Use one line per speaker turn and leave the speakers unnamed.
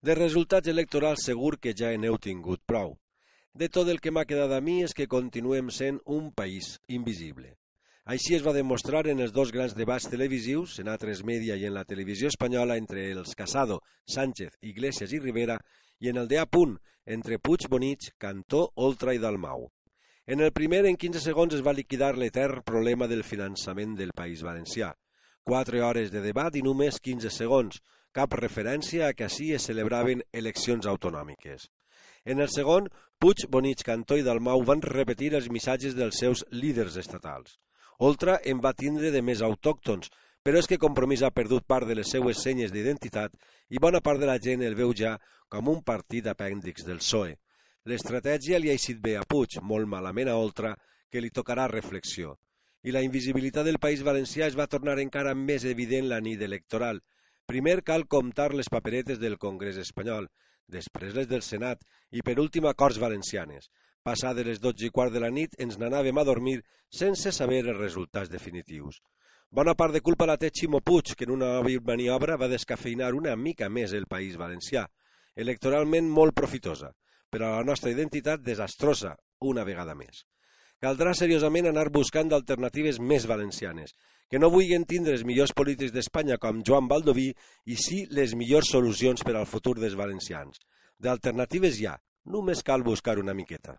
De resultats electorals segur que ja en heu tingut prou. De tot el que m'ha quedat a mi és que continuem sent un país invisible. Així es va demostrar en els dos grans debats televisius, en altres Media i en la televisió espanyola, entre els Casado, Sánchez, Iglesias i Rivera, i en el de A entre Puig, Bonich, Cantó, Oltra i Dalmau. En el primer, en 15 segons, es va liquidar l'etern problema del finançament del País Valencià. 4 hores de debat i només 15 segons, cap referència a que així es celebraven eleccions autonòmiques. En el segon, Puig, Bonich, Cantó i Dalmau van repetir els missatges dels seus líders estatals. Oltra en va tindre de més autòctons, però és que Compromís ha perdut part de les seues senyes d'identitat i bona part de la gent el veu ja com un partit apèndix del PSOE. L'estratègia li ha eixit bé a Puig, molt malament a Oltra, que li tocarà reflexió. I la invisibilitat del País Valencià es va tornar encara més evident la nit electoral, Primer cal comptar les paperetes del Congrés espanyol, després les del Senat i per últim acords valencianes. Passades les 12 i quart de la nit ens n'anàvem a dormir sense saber els resultats definitius. Bona part de culpa la té Ximo Puig, que en una maniobra va descafeinar una mica més el País Valencià. Electoralment molt profitosa, però la nostra identitat desastrosa, una vegada més. Caldrà seriosament anar buscant alternatives més valencianes, que no vulguin tindre els millors polítics d'Espanya com Joan Baldoví i sí les millors solucions per al futur dels valencians. D'alternatives hi ha, només cal buscar una miqueta.